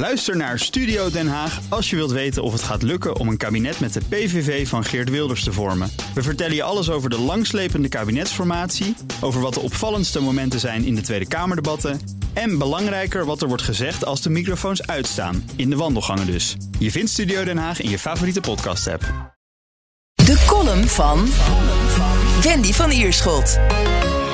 Luister naar Studio Den Haag als je wilt weten of het gaat lukken om een kabinet met de PVV van Geert Wilders te vormen. We vertellen je alles over de langslepende kabinetsformatie, over wat de opvallendste momenten zijn in de Tweede Kamerdebatten en belangrijker wat er wordt gezegd als de microfoons uitstaan, in de wandelgangen dus. Je vindt Studio Den Haag in je favoriete podcast-app. De column van Wendy van Ierschot.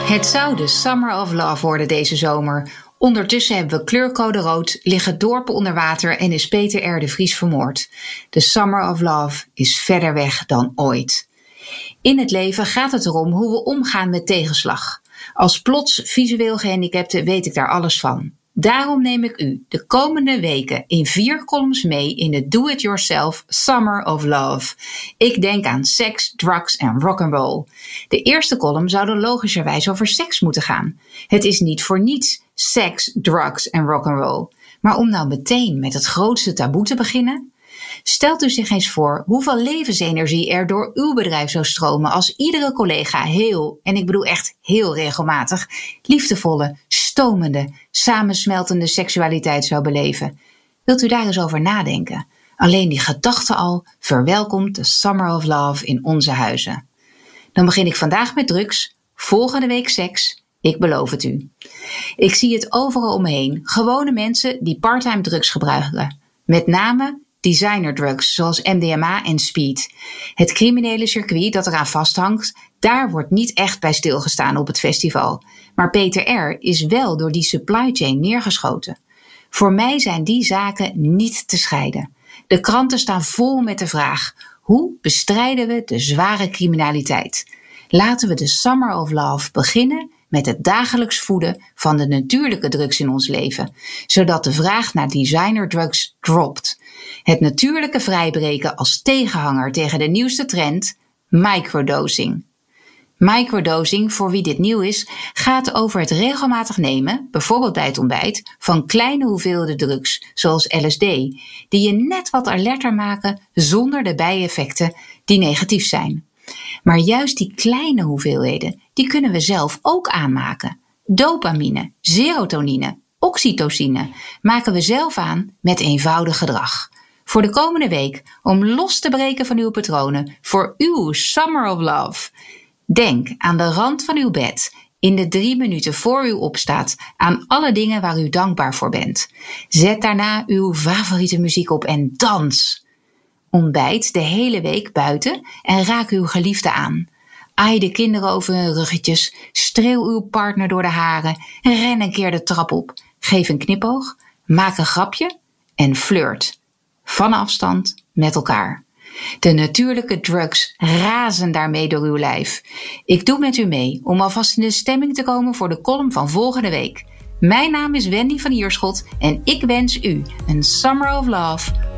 Het zou de Summer of Love worden deze zomer. Ondertussen hebben we kleurcode rood, liggen dorpen onder water en is Peter R. de Vries vermoord. De Summer of Love is verder weg dan ooit. In het leven gaat het erom hoe we omgaan met tegenslag. Als plots visueel gehandicapte weet ik daar alles van. Daarom neem ik u de komende weken in vier columns mee in de Do-It-Yourself Summer of Love. Ik denk aan seks, drugs en rock'n'roll. De eerste column zou dan logischerwijs over seks moeten gaan. Het is niet voor niets seks, drugs en rock'n'roll. Maar om nou meteen met het grootste taboe te beginnen? Stelt u zich eens voor hoeveel levensenergie er door uw bedrijf zou stromen als iedere collega heel, en ik bedoel echt heel regelmatig, liefdevolle, stomende, samensmeltende seksualiteit zou beleven. Wilt u daar eens over nadenken? Alleen die gedachte al verwelkomt de Summer of Love in onze huizen. Dan begin ik vandaag met drugs, volgende week seks. Ik beloof het u. Ik zie het overal omheen. Gewone mensen die parttime drugs gebruiken. Met name designerdrugs zoals MDMA en speed. Het criminele circuit dat eraan vasthangt, daar wordt niet echt bij stilgestaan op het festival. Maar Peter R. is wel door die supply chain neergeschoten. Voor mij zijn die zaken niet te scheiden. De kranten staan vol met de vraag: hoe bestrijden we de zware criminaliteit? Laten we de Summer of Love beginnen met het dagelijks voeden van de natuurlijke drugs in ons leven, zodat de vraag naar designerdrugs dropt. Het natuurlijke vrijbreken als tegenhanger tegen de nieuwste trend, microdosing. Microdosing, voor wie dit nieuw is, gaat over het regelmatig nemen, bijvoorbeeld bij het ontbijt, van kleine hoeveelheden drugs, zoals LSD, die je net wat alerter maken zonder de bijeffecten die negatief zijn. Maar juist die kleine hoeveelheden, die kunnen we zelf ook aanmaken. Dopamine, serotonine, oxytocine maken we zelf aan met eenvoudig gedrag. Voor de komende week, om los te breken van uw patronen, voor uw Summer of Love. Denk aan de rand van uw bed, in de drie minuten voor u opstaat, aan alle dingen waar u dankbaar voor bent. Zet daarna uw favoriete muziek op en dans. Ontbijt de hele week buiten en raak uw geliefde aan. Aai de kinderen over hun ruggetjes, streel uw partner door de haren, ren een keer de trap op, geef een knipoog, maak een grapje en flirt. Van afstand met elkaar. De natuurlijke drugs razen daarmee door uw lijf. Ik doe met u mee om alvast in de stemming te komen voor de column van volgende week. Mijn naam is Wendy van Ierschot en ik wens u een Summer of Love